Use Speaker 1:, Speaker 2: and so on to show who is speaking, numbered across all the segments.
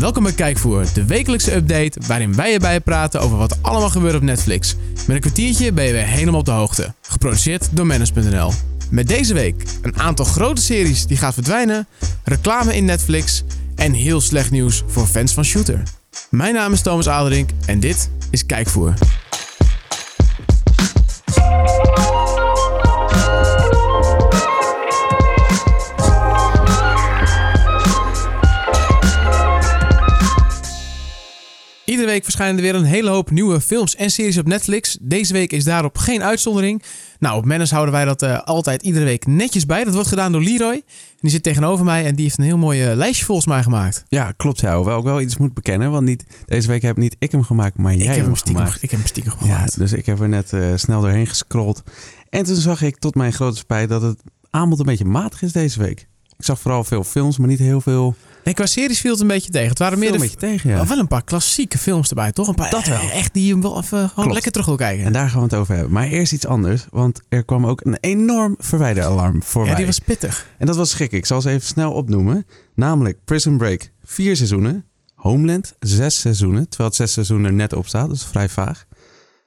Speaker 1: Welkom bij Kijkvoer, de wekelijkse update waarin wij erbij praten over wat allemaal gebeurt op Netflix. Met een kwartiertje ben je weer helemaal op de hoogte. Geproduceerd door Manus.nl. Met deze week een aantal grote series die gaan verdwijnen, reclame in Netflix en heel slecht nieuws voor fans van Shooter. Mijn naam is Thomas Aderink en dit is Kijkvoer. Iedere week verschijnen er weer een hele hoop nieuwe films en series op Netflix. Deze week is daarop geen uitzondering. Nou, op Manus houden wij dat uh, altijd iedere week netjes bij. Dat wordt gedaan door Leroy. En die zit tegenover mij en die heeft een heel mooi uh, lijstje volgens mij gemaakt.
Speaker 2: Ja, klopt. Ja, hoewel ik wel iets moet bekennen. Want niet, deze week heb niet ik hem gemaakt, maar jij
Speaker 1: ik heb
Speaker 2: hem
Speaker 1: hem stiekem,
Speaker 2: gemaakt.
Speaker 1: Ik heb hem stiekem gemaakt.
Speaker 2: Ja, dus ik heb er net uh, snel doorheen gescrolld. En toen zag ik tot mijn grote spijt dat het aanbod een beetje matig is deze week. Ik zag vooral veel films, maar niet heel veel...
Speaker 1: Nee, qua series viel het een beetje tegen. Het waren meer
Speaker 2: een beetje tegen, ja.
Speaker 1: wel een paar klassieke films erbij, toch? Een paar
Speaker 2: Dat wel.
Speaker 1: echt die je wel even gewoon lekker terug wil kijken.
Speaker 2: En daar gaan we het over hebben. Maar eerst iets anders, want er kwam ook een enorm verwijderalarm voorbij.
Speaker 1: ja, die was pittig.
Speaker 2: En dat was schrik. Ik zal ze even snel opnoemen. Namelijk Prison Break, vier seizoenen. Homeland, zes seizoenen. Terwijl het zes seizoenen er net op staat, dus vrij vaag.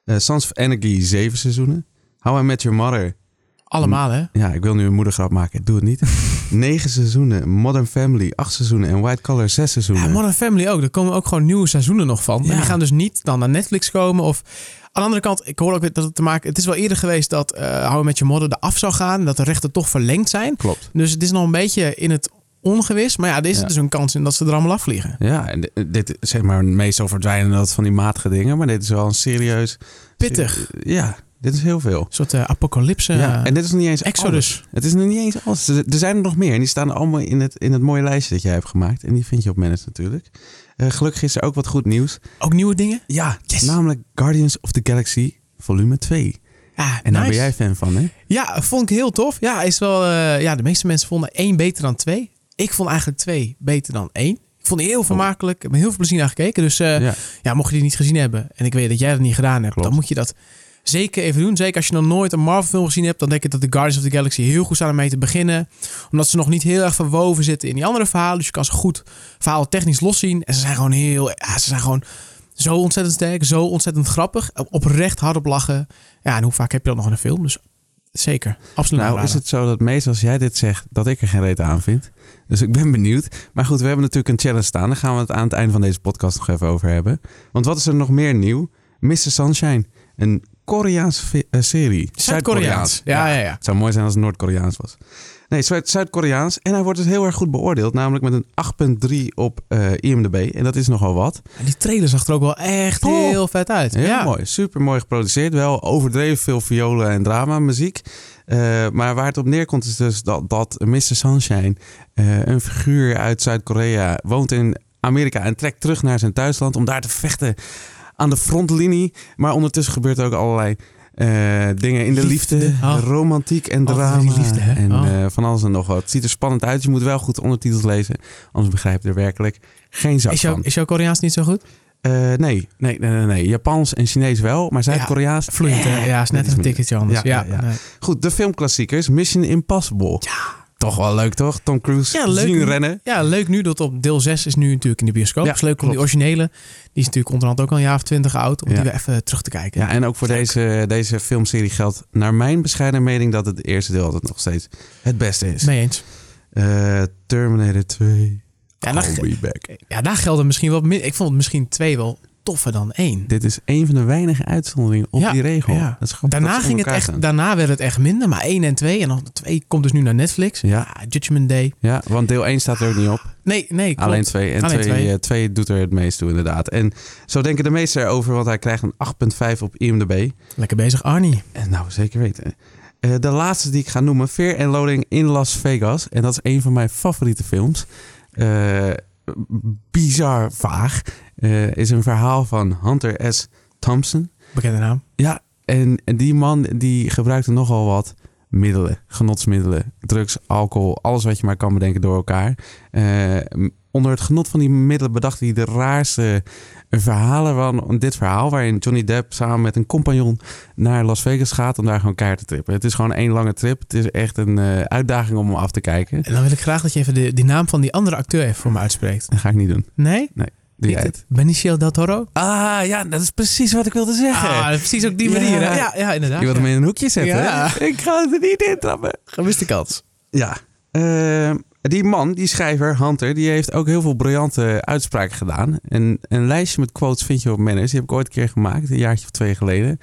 Speaker 2: Eh Sons of Anarchy, zeven seizoenen. How I Met Your Mother.
Speaker 1: Allemaal, hè?
Speaker 2: Ja, ik wil nu een moedergrap maken. Doe het niet. Negen seizoenen. Modern Family, acht seizoenen. En White Collar, zes seizoenen.
Speaker 1: Ja, Modern Family ook. Er komen ook gewoon nieuwe seizoenen nog van.
Speaker 2: Ja.
Speaker 1: die gaan dus niet dan naar Netflix komen. Of aan de andere kant, ik hoor ook dat het te maken... Het is wel eerder geweest dat uh, How Met Your Mother eraf zou gaan. Dat de rechten toch verlengd zijn.
Speaker 2: Klopt.
Speaker 1: Dus het is nog een beetje in het ongewis. Maar ja, er is
Speaker 2: Ja.
Speaker 1: dus een kans in dat ze er allemaal afvliegen.
Speaker 2: Ja, en di- dit zeg maar meestal verdwijnen dat van die matige dingen. Maar dit is wel een serieus...
Speaker 1: Pittig.
Speaker 2: Ja, dit is heel veel.
Speaker 1: Een soort uh, apocalypse.
Speaker 2: ja, en dit is niet eens
Speaker 1: Exodus.
Speaker 2: alles. Het is nog niet eens alles. Er zijn er nog meer. En die staan allemaal in het, in het mooie lijstje dat jij hebt gemaakt. En die vind je op Manage natuurlijk. Eh, gelukkig is er ook wat goed nieuws.
Speaker 1: Ook nieuwe dingen?
Speaker 2: Ja,
Speaker 1: Yes.
Speaker 2: namelijk Guardians of the Galaxy volume 2.
Speaker 1: Ja,
Speaker 2: En daar
Speaker 1: nice.
Speaker 2: ben jij fan van, hè?
Speaker 1: Ja, vond ik heel tof. Ja, is wel, eh, ja, de meeste mensen vonden één beter dan twee. Ik vond eigenlijk twee beter dan één. Ik vond die heel vermakelijk. Ik heb heel veel plezier naar gekeken. Dus eh, ja.
Speaker 2: ja.
Speaker 1: mocht je die niet gezien hebben en ik weet dat jij dat niet gedaan hebt,
Speaker 2: Klopt.
Speaker 1: dan moet je dat zeker even doen. Zeker als je nog nooit een Marvel film gezien hebt, dan denk ik dat de Guardians of the Galaxy heel goed staan om mee te beginnen. Omdat ze nog niet heel erg verwoven zitten in die andere verhalen. Dus je kan ze goed verhaal technisch loszien. En ze zijn gewoon heel, ja, ze zijn gewoon zo ontzettend sterk, zo ontzettend grappig. Oprecht hard op lachen. Ja, en hoe vaak heb je dat nog in een film? Dus zeker, absoluut.
Speaker 2: Nou, is het zo dat meestal als jij dit zegt, dat ik er geen reet aan vind. Dus ik ben benieuwd. Maar goed, we hebben natuurlijk een challenge staan. Daar gaan we het aan het einde van deze podcast nog even over hebben. Want wat is er nog meer nieuw? Mr. Sunshine. Een Koreaanse eh, serie.
Speaker 1: Zuid-Koreaans. Ja, ja, ja.
Speaker 2: Het zou mooi zijn als het Noord-Koreaans was. Nee, Zuid- Zuid-Koreaans. En hij wordt dus heel erg goed beoordeeld. Namelijk met een 8,3 op eh, IMDb. En dat is nogal wat.
Speaker 1: En die trailer zag er ook wel echt
Speaker 2: Oh.
Speaker 1: heel vet uit.
Speaker 2: Heel
Speaker 1: ja.
Speaker 2: mooi. Super mooi geproduceerd. Wel overdreven veel violen en drama muziek. Eh, maar waar het op neerkomt is dus dat, dat Mr. Sunshine, een figuur uit Zuid-Korea, woont in Amerika en trekt terug naar zijn thuisland om daar te vechten aan de frontlinie. Maar ondertussen gebeurt er ook allerlei eh, dingen in de liefde,
Speaker 1: Liefde. Oh.
Speaker 2: romantiek en
Speaker 1: Altijd
Speaker 2: drama.
Speaker 1: liefde?
Speaker 2: En
Speaker 1: Oh.
Speaker 2: eh, van alles en nog wat. Het ziet er spannend uit. Je moet wel goed ondertitels lezen, anders begrijp je er werkelijk geen zak
Speaker 1: Is, jouw,
Speaker 2: van.
Speaker 1: is jouw Koreaans niet zo goed?
Speaker 2: Eh, nee, nee, nee, nee, nee. Japans en Chinees wel, maar Zuid-Koreaans...
Speaker 1: Vloeiend, hè? Ja, is net een ticketje anders. Ja,
Speaker 2: Ja, ja, ja. Goed, de filmklassiekers. Mission Impossible.
Speaker 1: Ja.
Speaker 2: Toch wel leuk, toch? Tom Cruise
Speaker 1: Ja, leuk.
Speaker 2: zien rennen.
Speaker 1: Ja, leuk nu dat op deel 6 is nu natuurlijk in de bioscoop.
Speaker 2: Ja,
Speaker 1: is leuk om die originele, die is natuurlijk onderhand ook al een jaar of twintig oud, om
Speaker 2: Ja.
Speaker 1: die weer even terug te kijken.
Speaker 2: Ja, en ook voor
Speaker 1: Leuk.
Speaker 2: deze, deze filmserie geldt naar mijn bescheiden mening dat het eerste deel altijd nog steeds het beste is.
Speaker 1: Mee eens.
Speaker 2: Eh, Terminator 2.
Speaker 1: Ja,
Speaker 2: be back.
Speaker 1: Ja, daar gelden misschien wat meer. Ik vond het misschien twee wel toffer dan één.
Speaker 2: Dit is een van de weinige uitzonderingen op
Speaker 1: Ja,
Speaker 2: die regel.
Speaker 1: ja.
Speaker 2: Dat is grappig
Speaker 1: Daarna, ging
Speaker 2: in
Speaker 1: het echt, daarna werd het echt minder, maar één en twee. En dan twee komt dus nu naar Netflix.
Speaker 2: Ja.
Speaker 1: Ah, Judgment Day.
Speaker 2: Ja, want deel 1 staat er ook niet op.
Speaker 1: Nee, nee, klopt.
Speaker 2: Alleen 2. En
Speaker 1: Alleen
Speaker 2: 2
Speaker 1: twee.
Speaker 2: eh, twee doet er het meest toe, inderdaad. En zo denken de meesten erover, want hij krijgt een 8,5 op IMDb.
Speaker 1: Lekker bezig, Arnie.
Speaker 2: En nou, zeker weten. Eh, de laatste die ik ga noemen, Fear and Loading in Las Vegas. En dat is een van mijn favoriete films. Eh, bizar vaag. Eh, is een verhaal van Hunter S. Thompson.
Speaker 1: Bekende naam.
Speaker 2: Ja, en, en die man die gebruikte nogal wat middelen, genotsmiddelen, drugs, alcohol, alles wat je maar kan bedenken door elkaar. M- onder het genot van die middelen bedacht hij de raarste verhalen van dit verhaal. Waarin Johnny Depp samen met een compagnon naar Las Vegas gaat om daar gewoon keihard te trippen. Het is gewoon één lange trip. Het is echt een eh, uitdaging om hem af te kijken.
Speaker 1: En dan wil ik graag dat je even de, die naam van die andere acteur even voor me uitspreekt.
Speaker 2: Dat ga ik niet doen.
Speaker 1: Nee?
Speaker 2: Doe het?
Speaker 1: Benicio del Toro?
Speaker 2: Ah, ja, dat is precies wat ik wilde zeggen.
Speaker 1: Ah, precies op die
Speaker 2: Ja.
Speaker 1: manier. hè? Ja, ja inderdaad.
Speaker 2: je wilt hem in een hoekje zetten.
Speaker 1: Ja.
Speaker 2: hè? Ik ga het er niet in trappen.
Speaker 1: Gemiste kans.
Speaker 2: Ja. Eh, die man, die schrijver, Hunter, die heeft ook heel veel briljante uitspraken gedaan. En een lijstje met quotes vind je op Manners. Die heb ik ooit een keer gemaakt, een jaartje of twee geleden.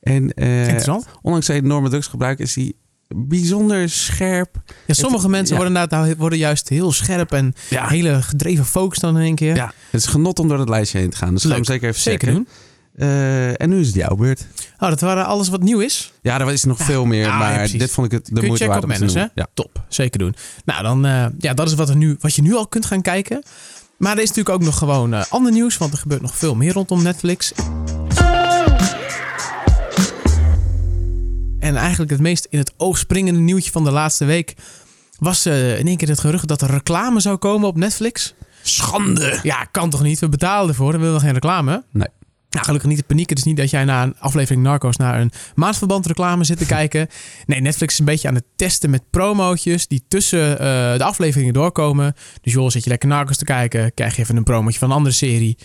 Speaker 2: En eh,
Speaker 1: Interessant.
Speaker 2: ondanks zijn enorme drugsgebruik is hij bijzonder scherp.
Speaker 1: Ja, sommige mensen
Speaker 2: ja.
Speaker 1: worden, inderdaad, worden juist heel scherp en
Speaker 2: Ja.
Speaker 1: hele gedreven focus dan in één keer.
Speaker 2: Ja, het is genot om door het lijstje heen te gaan. Dus ga hem zeker even
Speaker 1: Zeker doen.
Speaker 2: Eh, en nu is het jouw beurt.
Speaker 1: Oh, dat waren alles wat nieuw is.
Speaker 2: Ja, er is nog veel meer,
Speaker 1: Ja, ja,
Speaker 2: maar dit vond ik het de
Speaker 1: Kun
Speaker 2: moeite waard om te
Speaker 1: hè?
Speaker 2: doen. Ja.
Speaker 1: Top. Zeker doen. Nou, dan, eh, ja, dat is wat, er nu, wat je nu al kunt gaan kijken. Maar er is natuurlijk ook nog gewoon eh, ander nieuws, want er gebeurt nog veel meer rondom Netflix. En eigenlijk het meest in het oog springende nieuwtje van de laatste week was in één keer het gerucht dat er reclame zou komen op Netflix.
Speaker 2: Schande!
Speaker 1: Ja, kan toch niet? We betalen ervoor, dan willen we geen reclame.
Speaker 2: Nee.
Speaker 1: Nou, gelukkig niet de paniek. Het is niet dat jij na een aflevering Narcos naar een maandverband reclame zit te kijken. Nee, Netflix is een beetje aan het testen met promootjes die tussen eh, de afleveringen doorkomen. Dus joh, zit je lekker Narcos te kijken, krijg je even een promotje van een andere serie.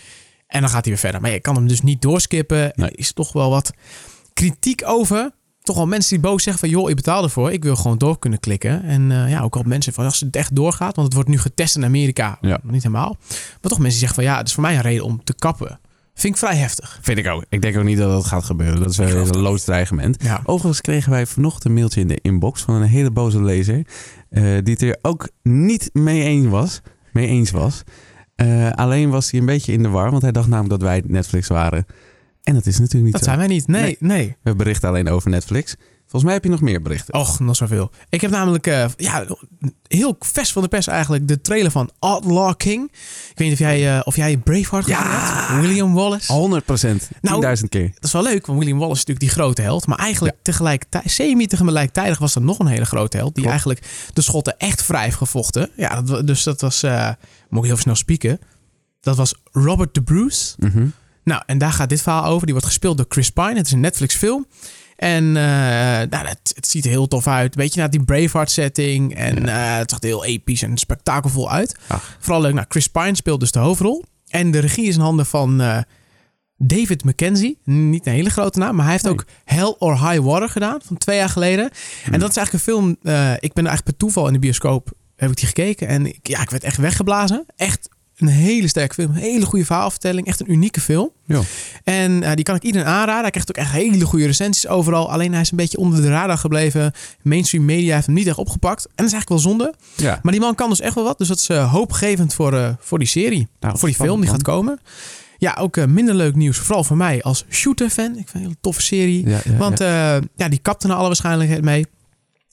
Speaker 1: En dan gaat hij weer verder. Maar je kan hem dus niet doorskippen.
Speaker 2: Nee.
Speaker 1: Er is toch wel wat kritiek over. Toch wel mensen die boos zeggen van... joh, ik betaal ervoor. Ik wil gewoon door kunnen klikken. En eh, ja, ook al mensen van als het echt doorgaat... want het wordt nu getest in Amerika.
Speaker 2: Ja.
Speaker 1: Niet helemaal. Maar toch mensen die zeggen van... ja, het is voor mij een reden om te kappen. Vind ik vrij heftig.
Speaker 2: Vind ik ook. Ik denk ook niet dat dat gaat gebeuren. Dat is wel een loodsdreigement.
Speaker 1: Ja.
Speaker 2: Overigens kregen wij vanochtend een mailtje in de inbox van een hele boze lezer. eh, die het er ook niet mee eens was. Mee eens was. Eh, alleen was hij een beetje in de war, want hij dacht namelijk dat wij Netflix waren. En dat is natuurlijk niet
Speaker 1: Dat
Speaker 2: zo.
Speaker 1: zijn wij niet. Nee,
Speaker 2: Nee.
Speaker 1: nee.
Speaker 2: We berichten alleen over Netflix. Volgens mij heb je nog meer berichten.
Speaker 1: Och, nog zoveel. Ik heb namelijk eh, ja, heel vers van de pers eigenlijk de trailer van Outlaw King. Ik weet niet of jij, eh, of jij Braveheart
Speaker 2: Ja.
Speaker 1: William Wallace.
Speaker 2: 100 procent. 10.000
Speaker 1: Nou,
Speaker 2: keer.
Speaker 1: Dat is wel leuk, want William Wallace is natuurlijk die grote held. Maar eigenlijk tegelijkertijd, semi-tegelijkertijd was er nog een hele grote held. Die
Speaker 2: Klopt.
Speaker 1: eigenlijk de Schotten echt vrij heeft gevochten. Ja, dat, dus dat was, eh, moet ik heel snel spieken. Dat was Robert de Bruce.
Speaker 2: Mhm.
Speaker 1: Nou, en daar gaat dit verhaal over. Die wordt gespeeld door Chris Pine. Het is een Netflix film. En eh, nou, het, het ziet er heel tof uit. Beetje naar die Braveheart setting. En eh, het zag er heel episch en spektakelvol uit.
Speaker 2: Ach.
Speaker 1: Vooral leuk. Nou, Chris Pine speelt dus de hoofdrol. En de regie is in handen van eh, David Mackenzie. Niet een hele grote naam, maar hij heeft
Speaker 2: Nee.
Speaker 1: ook Hell or High Water gedaan van twee jaar geleden. En dat is eigenlijk een film. ik ben eigenlijk per toeval in de bioscoop heb ik die gekeken en ik, ja, ik werd echt weggeblazen. Echt een hele sterke film, een hele goede verhaalvertelling, echt een unieke film.
Speaker 2: Ja.
Speaker 1: En eh, die kan ik iedereen aanraden. Hij krijgt ook echt hele goede recensies overal. Alleen hij is een beetje onder de radar gebleven. Mainstream media heeft hem niet echt opgepakt. En dat is eigenlijk wel zonde.
Speaker 2: Ja.
Speaker 1: Maar die man kan dus echt wel wat. Dus dat is eh, hoopgevend voor, eh, voor die serie.
Speaker 2: Nou,
Speaker 1: voor die film die gaat komen. Ja, ook minder leuk nieuws. Vooral voor mij als shooter-fan. Ik vind het een hele toffe serie.
Speaker 2: Ja, ja,
Speaker 1: Want
Speaker 2: ja.
Speaker 1: ja, die kapte naar alle waarschijnlijkheid mee.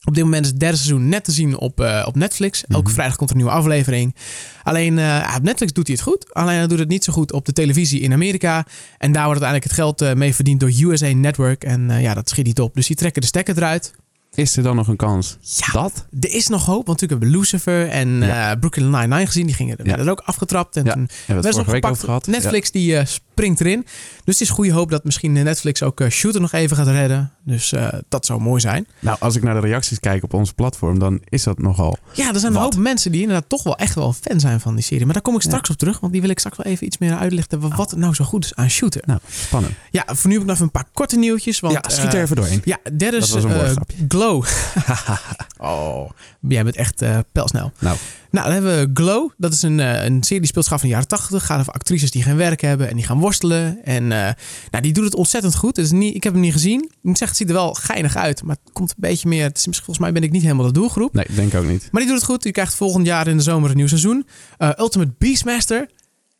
Speaker 1: Op dit moment is het derde seizoen net te zien op, eh, op Netflix. Elke
Speaker 2: Mhm.
Speaker 1: vrijdag komt er een nieuwe aflevering. Alleen eh, op Netflix doet hij het goed. Alleen hij doet het niet zo goed op de televisie in Amerika. En daar wordt uiteindelijk het geld eh, mee verdiend door USA Network. En ja, dat schiet niet op. Dus die trekken de stekker eruit.
Speaker 2: Is er dan nog een kans?
Speaker 1: Ja,
Speaker 2: Dat?
Speaker 1: er is nog hoop. Want natuurlijk hebben we Lucifer en
Speaker 2: Ja.
Speaker 1: Brooklyn Nine-Nine gezien. Die gingen, er ook afgetrapt. En
Speaker 2: Ja.
Speaker 1: toen
Speaker 2: Hebben we het vorige week
Speaker 1: opgepakt.
Speaker 2: over gehad.
Speaker 1: Netflix die springt erin. Dus het is goede hoop dat misschien Netflix ook eh, Shooter nog even gaat redden. Dus eh, dat zou mooi zijn.
Speaker 2: Nou, als ik naar de reacties kijk op ons platform, dan is dat nogal.
Speaker 1: Ja, er zijn een
Speaker 2: Wat?
Speaker 1: hoop mensen die inderdaad toch wel echt wel fan zijn van die serie. Maar daar kom ik straks op terug, want die wil ik straks wel even iets meer uitlichten. wa- Wat nou zo goed is aan Shooter.
Speaker 2: Nou, spannend.
Speaker 1: Ja, voor nu heb ik nog even een paar korte nieuwtjes. Want,
Speaker 2: ja, schiet er
Speaker 1: eh,
Speaker 2: even doorheen.
Speaker 1: Ja, derde is
Speaker 2: een
Speaker 1: eh,
Speaker 2: woordgrapje.
Speaker 1: Glow. oh, jij bent echt eh pelsnel.
Speaker 2: Nou,
Speaker 1: Nou, dan hebben we Glow. Dat is een, eh, een serie die speelt zich af in de jaren 80. Gaat over actrices die geen werk hebben en die gaan worstelen. En eh, nou, die doet het ontzettend goed. Dus niet, ik heb hem niet gezien. Ik moet zeggen, het ziet er wel geinig uit. Maar het komt een beetje meer... Het is, misschien- volgens mij ben ik niet helemaal de doelgroep.
Speaker 2: nee, denk ook niet.
Speaker 1: Maar die doet het goed. Die krijgt volgend jaar in de zomer een nieuw seizoen. Eh, Ultimate Beastmaster.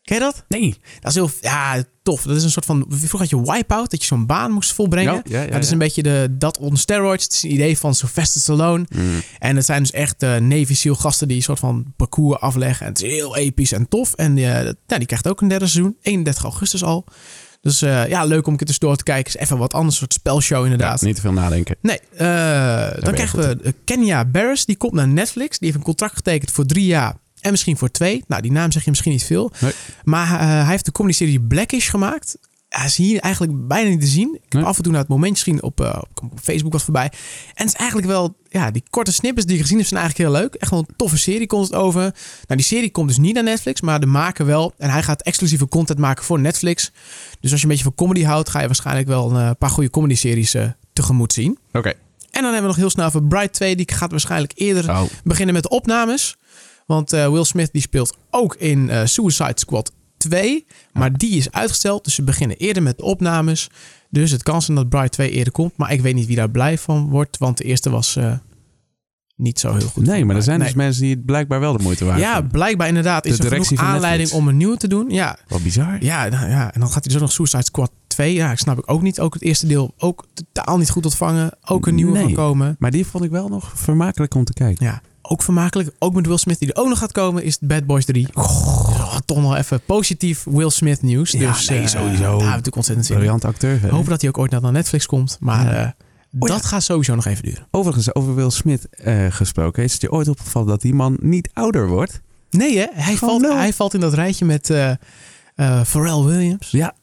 Speaker 1: Ken je dat?
Speaker 2: Nee.
Speaker 1: Dat is heel ja, tof. Dat is een soort van... Vroeger had je Wipeout, dat je zo'n baan moest volbrengen.
Speaker 2: Ja, ja, ja,
Speaker 1: dat is een beetje de, dat on steroids. Het is een idee van Sylvester Stallone.
Speaker 2: Mm.
Speaker 1: En het zijn dus echt eh Navy SEAL gasten die een soort van parcours afleggen. En het is heel episch en tof. En ja, die krijgt ook een derde seizoen. 31 augustus al. Dus eh, ja, leuk om een keer tussendoor te kijken. Is even wat anders, een soort spelshow
Speaker 2: Ja,
Speaker 1: inderdaad.
Speaker 2: niet te veel nadenken.
Speaker 1: Nee, dan krijgen we Kenya Barris. Die komt naar Netflix. Die heeft een contract getekend voor drie jaar. En misschien voor twee. Nou, die naam zeg je misschien niet veel.
Speaker 2: Nee.
Speaker 1: Maar eh, hij heeft de comedy-serie Blackish gemaakt. Hij is hier eigenlijk bijna niet te zien. Ik heb
Speaker 2: Nee.
Speaker 1: af en toe naar het momentje gezien op, eh, op op Facebook wat voorbij. En het is eigenlijk wel... Ja, die korte snippets die je gezien hebt zijn eigenlijk heel leuk. Echt wel een toffe serie komt het over. Nou, die serie komt dus niet naar Netflix, maar de maker wel. En hij gaat exclusieve content maken voor Netflix. Dus als je een beetje van comedy houdt, ga je waarschijnlijk wel een eh, paar goede comedy-series tegemoet zien.
Speaker 2: Oké.
Speaker 1: En dan hebben we nog heel snel over Bright 2. Die gaat waarschijnlijk eerder
Speaker 2: Oh.
Speaker 1: beginnen met de opnames. Want eh, Will Smith die speelt ook in eh, Suicide Squad 2. Maar die is uitgesteld. Dus ze beginnen eerder met de opnames. Dus het kan zijn dat Bright 2 eerder komt. Maar ik weet niet wie daar blij van wordt. Want de eerste was eh, niet zo heel goed.
Speaker 2: Nee, maar er zijn
Speaker 1: Nee.
Speaker 2: dus mensen die het blijkbaar wel de moeite waard
Speaker 1: Ja, blijkbaar inderdaad.
Speaker 2: De
Speaker 1: Is er genoeg aanleiding
Speaker 2: Netflix.
Speaker 1: om een nieuwe te doen? Ja,
Speaker 2: Wat bizar.
Speaker 1: ja, nou ja, en dan gaat hij dus nog Suicide Squad 2. Ja, ik snap ik ook niet. Ook het eerste deel ook totaal niet goed ontvangen. Ook een nieuwe
Speaker 2: Nee.
Speaker 1: van komen.
Speaker 2: Maar die vond ik wel nog vermakelijk om te kijken.
Speaker 1: Ja, ook vermakelijk. Ook met Will Smith die er ook nog gaat komen is Bad Boys 3. Oh, toch nog even positief Will Smith nieuws.
Speaker 2: Ja,
Speaker 1: dus
Speaker 2: nee,
Speaker 1: eh,
Speaker 2: sowieso.
Speaker 1: Natuurlijk ontzettend zin in.
Speaker 2: Briljant acteur. verder.
Speaker 1: Hopen dat hij ook ooit naar Netflix komt. Maar
Speaker 2: Ja.
Speaker 1: eh,
Speaker 2: Oh,
Speaker 1: dat gaat sowieso nog even duren.
Speaker 2: Overigens, over Will Smith eh, gesproken. Is het je ooit opgevallen dat die man niet ouder wordt?
Speaker 1: Nee hè, hij, valt, hij valt in dat rijtje met eh eh, Pharrell Williams.
Speaker 2: Ja.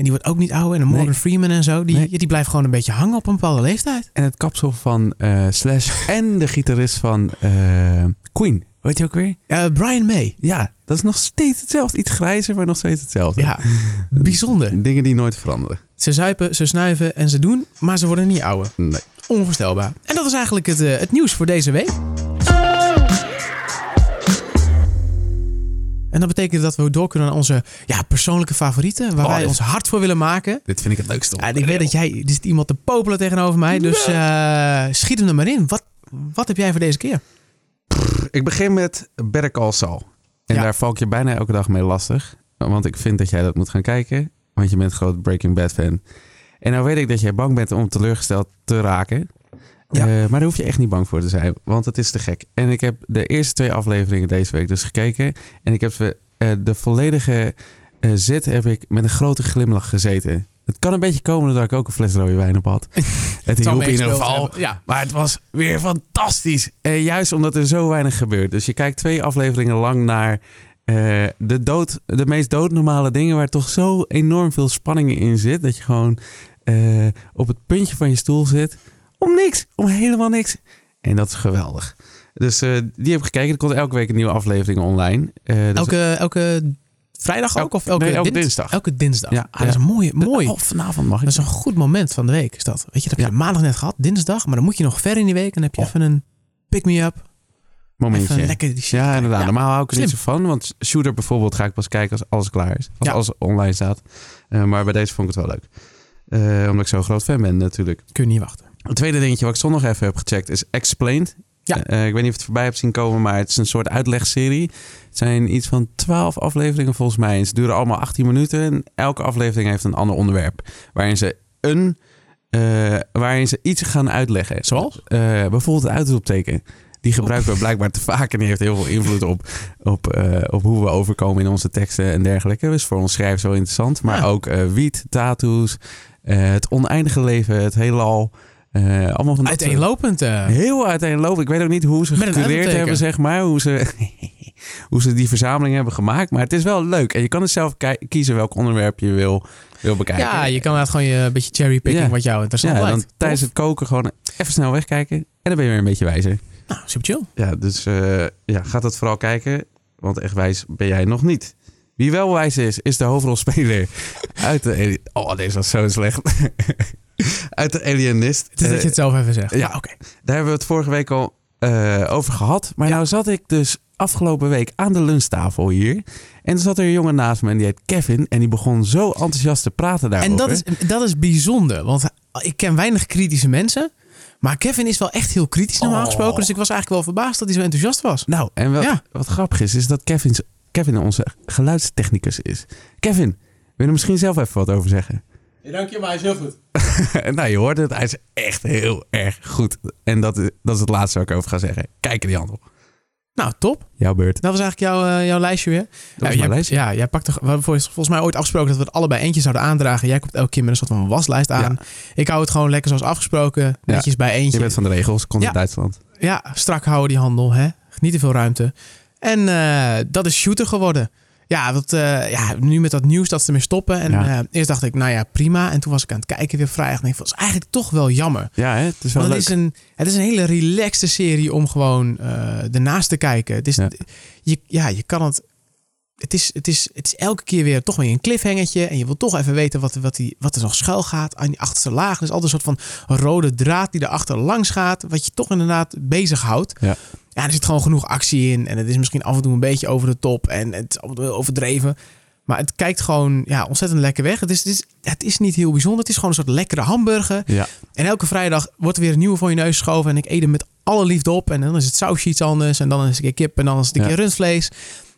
Speaker 1: En die wordt ook niet ouder. En Morgan
Speaker 2: Nee.
Speaker 1: Freeman en zo. Die,
Speaker 2: Nee.
Speaker 1: die blijft gewoon een beetje hangen op een bepaalde leeftijd.
Speaker 2: En het kapsel van eh, Slash en de gitarist van eh, Queen. Weet je ook weer?
Speaker 1: Brian May.
Speaker 2: Ja, dat is nog steeds hetzelfde. Iets grijzer, maar nog steeds hetzelfde.
Speaker 1: Ja, bijzonder.
Speaker 2: Dingen die nooit veranderen.
Speaker 1: Ze zuipen, ze snuiven en ze doen, maar ze worden niet ouder.
Speaker 2: Nee.
Speaker 1: Onvoorstelbaar. En dat is eigenlijk het, eh, het nieuws voor deze week. En dat betekent dat we door kunnen naar onze ja, persoonlijke favorieten. Waar
Speaker 2: Oh,
Speaker 1: wij ons hard voor willen maken.
Speaker 2: Dit vind ik het leukste.
Speaker 1: Ja, en ik weet dat jij... Er zit iemand te popelen tegenover mij. Dus eh, schiet hem er maar in. Wat, wat heb jij voor deze keer?
Speaker 2: Ik begin met Better Call Saul. En
Speaker 1: Ja.
Speaker 2: daar val ik je bijna elke dag mee lastig. Want ik vind dat jij dat moet gaan kijken. Want je bent groot Breaking Bad fan. En nou weet ik dat jij bang bent om teleurgesteld te raken.
Speaker 1: Ja.
Speaker 2: Eh, maar daar hoef je echt niet bang voor te zijn. Want het is te gek. En ik heb de eerste twee afleveringen deze week dus gekeken. En ik heb ze, eh, de volledige eh, zit heb ik met een grote glimlach gezeten. Het kan een beetje komen doordat ik ook een fles rode wijn op had. Het hielp in ieder geval.
Speaker 1: Ja.
Speaker 2: Maar het was weer fantastisch. Juist omdat er zo weinig gebeurt. Dus je kijkt twee afleveringen lang naar de, dood, de meest doodnormale dingen... waar toch zo enorm veel spanning in zit... dat je gewoon op het puntje van je stoel zit... om niks, om helemaal niks. En dat is geweldig. Dus eh, die heb ik gekeken. Er komt elke week een nieuwe aflevering online. Eh, dus
Speaker 1: Elke, elke vrijdag ook? Of elke,
Speaker 2: nee, elke
Speaker 1: dins-
Speaker 2: dinsdag.
Speaker 1: Elke dinsdag.
Speaker 2: Ja,
Speaker 1: Ah, dat is mooie, mooi.
Speaker 2: Oh, vanavond mag ik.
Speaker 1: Dat is een goed moment van de week. Is dat. Weet je, dat heb je
Speaker 2: Ja.
Speaker 1: maandag net gehad. Dinsdag. Maar dan moet je nog ver in die week. En dan heb je
Speaker 2: Oh.
Speaker 1: even een pick-me-up.
Speaker 2: momentje.
Speaker 1: Even lekker die shit
Speaker 2: Ja, inderdaad.
Speaker 1: Ja.
Speaker 2: Normaal hou ik er niet zo
Speaker 1: Slim.
Speaker 2: van. Want Shooter bijvoorbeeld ga ik pas kijken als alles klaar is. Als alles online staat. Eh, maar bij deze vond ik het wel leuk. Omdat ik zo'n groot fan ben natuurlijk.
Speaker 1: Kun je niet wachten.
Speaker 2: Het tweede dingetje wat ik zondag even heb gecheckt is Explained.
Speaker 1: Ja.
Speaker 2: Eh, ik weet niet of je het voorbij hebt zien komen, maar het is een soort uitlegserie. Het zijn iets van 12 afleveringen volgens mij. En ze duren allemaal 18 minuten. En elke aflevering heeft een ander onderwerp. Waarin ze een... eh, waarin ze iets gaan uitleggen.
Speaker 1: Zoals?
Speaker 2: Eh, bijvoorbeeld het uitroepteken. Die gebruiken we blijkbaar te vaak en die heeft heel veel invloed op, op, op hoe we overkomen in onze teksten en dergelijke. Dus voor ons schrijven zo interessant. Maar
Speaker 1: Ja.
Speaker 2: ook wiet, tattoos, het oneindige leven, het heelal. Eh allemaal van dat soort-
Speaker 1: Uiteenlopend. eh.
Speaker 2: Heel uiteenlopend. Ik weet ook niet hoe ze gecureerd hebben, zeg maar. Hoe ze, hoe ze die verzameling hebben gemaakt. Maar het is wel leuk. En je kan dus zelf ki- kiezen welk onderwerp je wil, wil bekijken.
Speaker 1: ja, je kan inderdaad gewoon je een beetje cherrypicking
Speaker 2: Ja.
Speaker 1: wat jou interessant
Speaker 2: Ja,
Speaker 1: lijkt.
Speaker 2: dan tijdens het koken gewoon even snel wegkijken. En dan ben je weer een beetje wijzer.
Speaker 1: Nou, super chill.
Speaker 2: Ja, dus eh ja, gaat het vooral kijken. Want echt wijs ben jij nog niet. Wie wel wijs is, is de hoofdrolspeler uit de... Oh, deze was zo slecht. uit de Alienist.
Speaker 1: Het is dat
Speaker 2: Eh,
Speaker 1: je het zelf even zegt.
Speaker 2: ja.
Speaker 1: Oké.
Speaker 2: Daar hebben we het vorige week al eh, over gehad. Maar
Speaker 1: Ja.
Speaker 2: nou zat ik dus afgelopen week aan de lunchtafel hier. En er zat er een jongen naast me en die heet Kevin. En die begon zo enthousiast te praten daarover.
Speaker 1: En dat is, dat is bijzonder. Want ik ken weinig kritische mensen. Maar Kevin is wel echt heel kritisch normaal
Speaker 2: Oh.
Speaker 1: gesproken. Dus ik was eigenlijk wel verbaasd dat hij zo enthousiast was.
Speaker 2: Nou, en wat,
Speaker 1: Ja.
Speaker 2: wat grappig is, is dat Kevin, Kevin onze geluidstechnicus is. Kevin, wil je er misschien zelf even wat over zeggen?
Speaker 1: Dank je, maar hij is heel goed.
Speaker 2: nou, je hoort het. Hij is echt heel erg goed. En dat is, dat is het laatste waar ik over ga zeggen. Kijk in die handel.
Speaker 1: Nou, top.
Speaker 2: Jouw beurt.
Speaker 1: Dat was eigenlijk jouw, eh, jouw lijstje weer.
Speaker 2: Dat
Speaker 1: ja,
Speaker 2: was mijn
Speaker 1: jij,
Speaker 2: lijstje.
Speaker 1: Ja, jij pakt toch, we hebben volgens mij ooit afgesproken dat we het allebei eentje zouden aandragen. Jij komt elke keer met een soort van waslijst aan. Ik hou het gewoon lekker zoals afgesproken. Netjes bij
Speaker 2: Je
Speaker 1: eentje.
Speaker 2: bent van de regels. Komt
Speaker 1: Ja.
Speaker 2: uit Duitsland.
Speaker 1: Ja, strak houden die handel. Hè? Niet te veel ruimte. En eh, dat is shooter geworden. Ja, dat, eh, ja, nu met dat nieuws dat ze ermee stoppen. En
Speaker 2: Ja.
Speaker 1: eh, eerst dacht ik, nou ja, prima. En toen was ik aan het kijken weer vrijdag. En ik vond, is eigenlijk toch wel jammer.
Speaker 2: Ja, hè? het is wel leuk.
Speaker 1: het is, een, het is een hele relaxte serie om gewoon eh ernaast te kijken. Het is,
Speaker 2: Ja.
Speaker 1: Je, ja, je kan het... Het is, het, is, het is elke keer weer toch weer een cliffhangertje. En je wil toch even weten wat, wat, die, wat er nog schuil gaat aan die achterste laag. Er is altijd een soort van rode draad die erachter langs gaat. Wat je toch inderdaad bezighoudt.
Speaker 2: Ja.
Speaker 1: Ja, er zit gewoon genoeg actie in. En het is misschien af en toe een beetje over de top. En het is af en toe heel overdreven. Maar het kijkt gewoon ja, ontzettend lekker weg. Het is, het, is, het is niet heel bijzonder. Het is gewoon een soort lekkere hamburger.
Speaker 2: Ja.
Speaker 1: En elke vrijdag wordt er weer een nieuwe voor je neus geschoven. En ik eet hem met alle liefde op. En dan is het sausje iets anders. En dan is het een keer kip. En dan is het een
Speaker 2: Ja.
Speaker 1: keer rundvlees.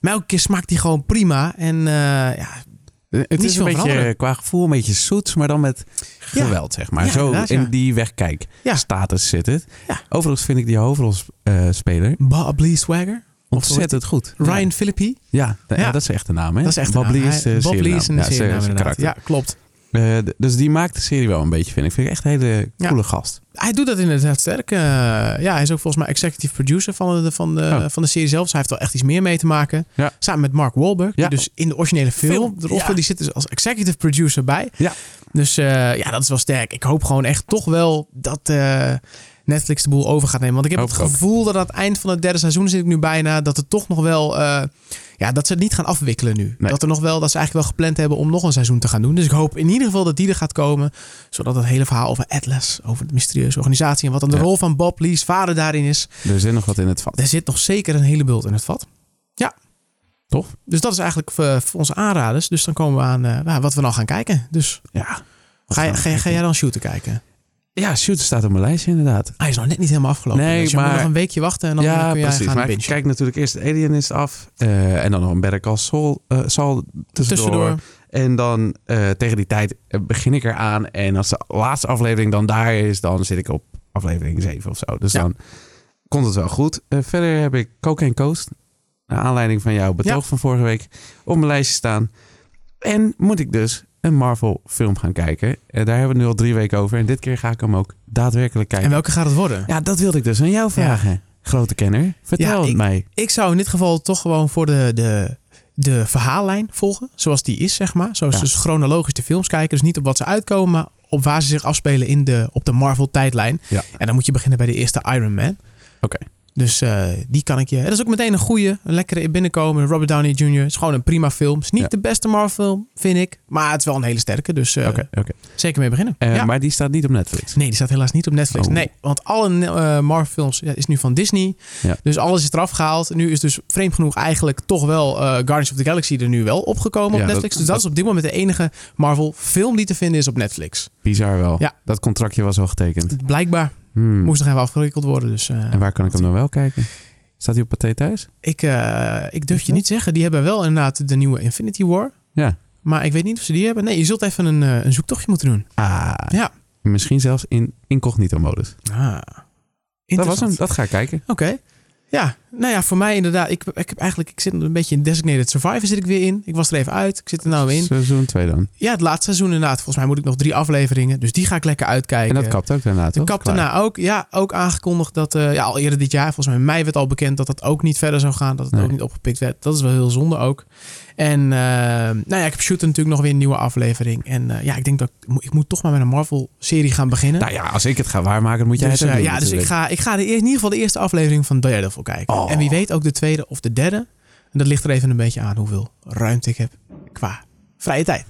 Speaker 1: Maar elke keer smaakt die gewoon prima. En eh, ja,
Speaker 2: Het
Speaker 1: Niet
Speaker 2: is een beetje
Speaker 1: veranderen.
Speaker 2: qua gevoel een beetje zoets, maar dan met geweld, zeg maar.
Speaker 1: Ja,
Speaker 2: Zo
Speaker 1: ja.
Speaker 2: in die wegkijk status zit het. Overigens vind ik die hoofdrolspeler
Speaker 1: Bob Lee Swagger.
Speaker 2: ontzettend goed.
Speaker 1: Ryan Philippi.
Speaker 2: Ja, dat is echt de naam, hè?
Speaker 1: Dat is echt
Speaker 2: Bob
Speaker 1: naam.
Speaker 2: Lee is
Speaker 1: Bob Lee is een
Speaker 2: Ja,
Speaker 1: serienaam. Ja, klopt.
Speaker 2: Eh, dus die maakt de serie wel een beetje, vind ik. Vind ik echt een hele
Speaker 1: Ja.
Speaker 2: coole gast.
Speaker 1: Hij doet dat inderdaad sterk. Eh, ja, hij is ook volgens mij executive producer van de, van, de,
Speaker 2: Oh.
Speaker 1: van de serie zelf. Dus hij heeft wel echt iets meer mee te maken.
Speaker 2: Ja.
Speaker 1: Samen met Mark Wahlberg. Die dus in de originele film,
Speaker 2: Film, ja.
Speaker 1: die zit dus als executive producer bij.
Speaker 2: Ja.
Speaker 1: Dus eh, ja, dat is wel sterk. Ik hoop gewoon echt toch wel dat Netflix de boel over gaat nemen. Want ik heb
Speaker 2: Hoop
Speaker 1: het
Speaker 2: ook.
Speaker 1: gevoel dat aan het eind van het derde seizoen zit ik nu bijna. Dat het toch nog wel... eh, ja, dat ze het niet gaan afwikkelen nu.
Speaker 2: Nee.
Speaker 1: Dat er nog wel, dat ze eigenlijk wel gepland hebben om nog een seizoen te gaan doen. Dus ik hoop in ieder geval dat die er gaat komen. Zodat het hele verhaal over Atlas, over de mysterieuze organisatie en wat dan de
Speaker 2: Ja.
Speaker 1: rol van Bob Lee's vader daarin is.
Speaker 2: Er zit nog wat in het vat.
Speaker 1: Er zit nog zeker een hele bult in het vat. Ja.
Speaker 2: Tof.
Speaker 1: Dus dat is eigenlijk voor, voor onze aanraders. Dus dan komen we aan eh, nou, wat we nou gaan kijken. Dus
Speaker 2: Ja.
Speaker 1: ga, ga, jij dan shooter kijken?
Speaker 2: Ja, Shooter staat op mijn lijstje inderdaad.
Speaker 1: Hij is nog net niet helemaal afgelopen.
Speaker 2: Nee,
Speaker 1: dus je moet
Speaker 2: maar-
Speaker 1: nog een weekje wachten en dan
Speaker 2: ja,
Speaker 1: kun jij
Speaker 2: precies.
Speaker 1: gaan
Speaker 2: Maar ik kijk natuurlijk eerst Alienist af. eh, en dan nog een Better Call Saul, eh, Saul tussendoor.
Speaker 1: Tussendoor.
Speaker 2: En dan eh, tegen die tijd begin ik eraan. En als de laatste aflevering dan daar is, dan zit ik op aflevering 7 of zo. Dus
Speaker 1: Ja.
Speaker 2: dan komt het wel goed. Verder heb ik Cocaine Coast. Naar aanleiding van jouw betoog
Speaker 1: Ja.
Speaker 2: van vorige week. Op mijn lijstje staan. En moet ik dus een Marvel film gaan kijken. Eh, daar hebben we nu al drie weken over. En dit keer ga ik hem ook daadwerkelijk kijken.
Speaker 1: En welke gaat het worden?
Speaker 2: Ja, dat wilde ik dus aan jou vragen. Grote kenner. Vertel
Speaker 1: Ja,
Speaker 2: het mij.
Speaker 1: Ik zou in dit geval toch gewoon voor de, de, de verhaallijn volgen. Zoals die is, zeg maar. Zoals
Speaker 2: Ja.
Speaker 1: dus chronologisch de films kijken. Dus niet op wat ze uitkomen, maar op waar ze zich afspelen in de, op de Marvel-tijdlijn.
Speaker 2: Ja.
Speaker 1: En dan moet je beginnen bij de eerste Iron Man.
Speaker 2: Oké.
Speaker 1: Dus eh, die kan ik je... Dat is ook meteen een goede, een lekkere binnenkomen. Robert Downey Jr. Is gewoon een prima film. Het is niet
Speaker 2: Ja.
Speaker 1: de beste Marvel-film, vind ik. Maar het is wel een hele sterke. Dus eh, zeker mee beginnen.
Speaker 2: Eh,
Speaker 1: ja.
Speaker 2: Maar die staat niet op Netflix.
Speaker 1: Nee, die staat helaas niet op Netflix.
Speaker 2: Oh.
Speaker 1: Nee, want alle Marvel-films ja, is nu van Disney. Dus alles is eraf gehaald. Nu is dus vreemd genoeg eigenlijk toch wel Guardians of the Galaxy er nu wel opgekomen op
Speaker 2: dat-
Speaker 1: Netflix. dus dat, is op dit moment de enige Marvel-film die te vinden is op Netflix.
Speaker 2: Bizar wel.
Speaker 1: Ja.
Speaker 2: Dat contractje was al getekend.
Speaker 1: Blijkbaar
Speaker 2: Hmm.
Speaker 1: moest nog even afgewikkeld worden. Dus eh,
Speaker 2: En waar kan ik hem dan wel kijken? Staat hij op Pathé thuis?
Speaker 1: ik, eh, ik durf je niet zeggen. Die hebben wel inderdaad de nieuwe Infinity War.
Speaker 2: Ja.
Speaker 1: Maar ik weet niet of ze die hebben. Nee, je zult even een, eh, een zoektochtje moeten doen.
Speaker 2: Ah,
Speaker 1: Ja.
Speaker 2: misschien zelfs in incognito modus.
Speaker 1: Ah,
Speaker 2: Dat was hem. Dat ga ik kijken.
Speaker 1: Oké. Ja, nou ja, voor mij inderdaad. Ik, ik heb eigenlijk, ik zit een beetje in Designated Survivor zit ik weer in. Ik was er even uit. Ik zit er nou in.
Speaker 2: Seizoen 2 dan.
Speaker 1: Ja, het laatste seizoen inderdaad. Volgens mij moet ik nog drie afleveringen. Dus die ga ik lekker uitkijken.
Speaker 2: En dat kapt ook daarna, toch?
Speaker 1: kap
Speaker 2: Klaar.
Speaker 1: daarna ook. Ja, ook aangekondigd dat eh, ja, al eerder dit jaar, volgens mij in mei werd al bekend dat dat ook niet verder zou gaan. Dat het
Speaker 2: Nee.
Speaker 1: ook niet opgepikt werd. Dat is wel heel zonde ook. En eh, nou ja, ik heb Shooter natuurlijk nog weer een nieuwe aflevering. En eh, ja, ik denk dat ik, moet- ik moet toch maar met een Marvel-serie gaan beginnen.
Speaker 2: Nou ja, als ik het ga waarmaken, moet jij
Speaker 1: Dus,
Speaker 2: het doen
Speaker 1: ja, dus ik ga, ik ga de, in ieder geval de eerste aflevering van Daredevil kijken.
Speaker 2: Oh.
Speaker 1: En wie weet ook de tweede of de derde. En dat ligt er even een beetje aan hoeveel ruimte ik heb qua vrije tijd.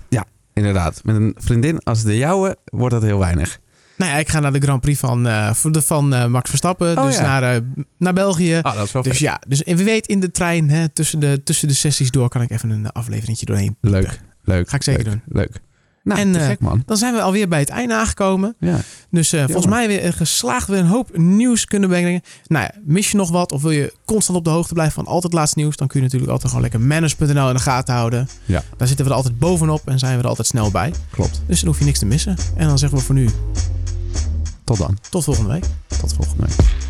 Speaker 2: Inderdaad. Met een vriendin als de jouwe wordt dat heel weinig.
Speaker 1: Nou ja, ik ga naar de Grand Prix van, de- van eh, Max Verstappen.
Speaker 2: Oh,
Speaker 1: dus
Speaker 2: ja.
Speaker 1: naar, eh, naar België.
Speaker 2: Ah, dat is wel
Speaker 1: Dus ja, dus en wie weet in de trein hè, tussen, de, tussen de sessies door kan ik even een afleveringetje doorheen.
Speaker 2: Leuk. Leuk.
Speaker 1: Ga ik zeker
Speaker 2: leuk,
Speaker 1: doen.
Speaker 2: Leuk. Nou,
Speaker 1: En, eh,
Speaker 2: gek man.
Speaker 1: Dan zijn we alweer bij het einde aangekomen.
Speaker 2: Ja.
Speaker 1: Dus eh, volgens mij weer geslaagd weer een hoop nieuws kunnen brengen. Nou ja, mis je nog wat of wil je constant op de hoogte blijven van altijd laatst nieuws, dan kun je natuurlijk altijd gewoon lekker manners.nl in de gaten houden.
Speaker 2: Ja.
Speaker 1: Daar zitten we er altijd bovenop en zijn we er altijd snel bij.
Speaker 2: Klopt.
Speaker 1: Dus dan hoef je niks te missen. En dan zeggen we voor nu
Speaker 2: Tot dan.
Speaker 1: tot volgende week.
Speaker 2: Tot volgende week.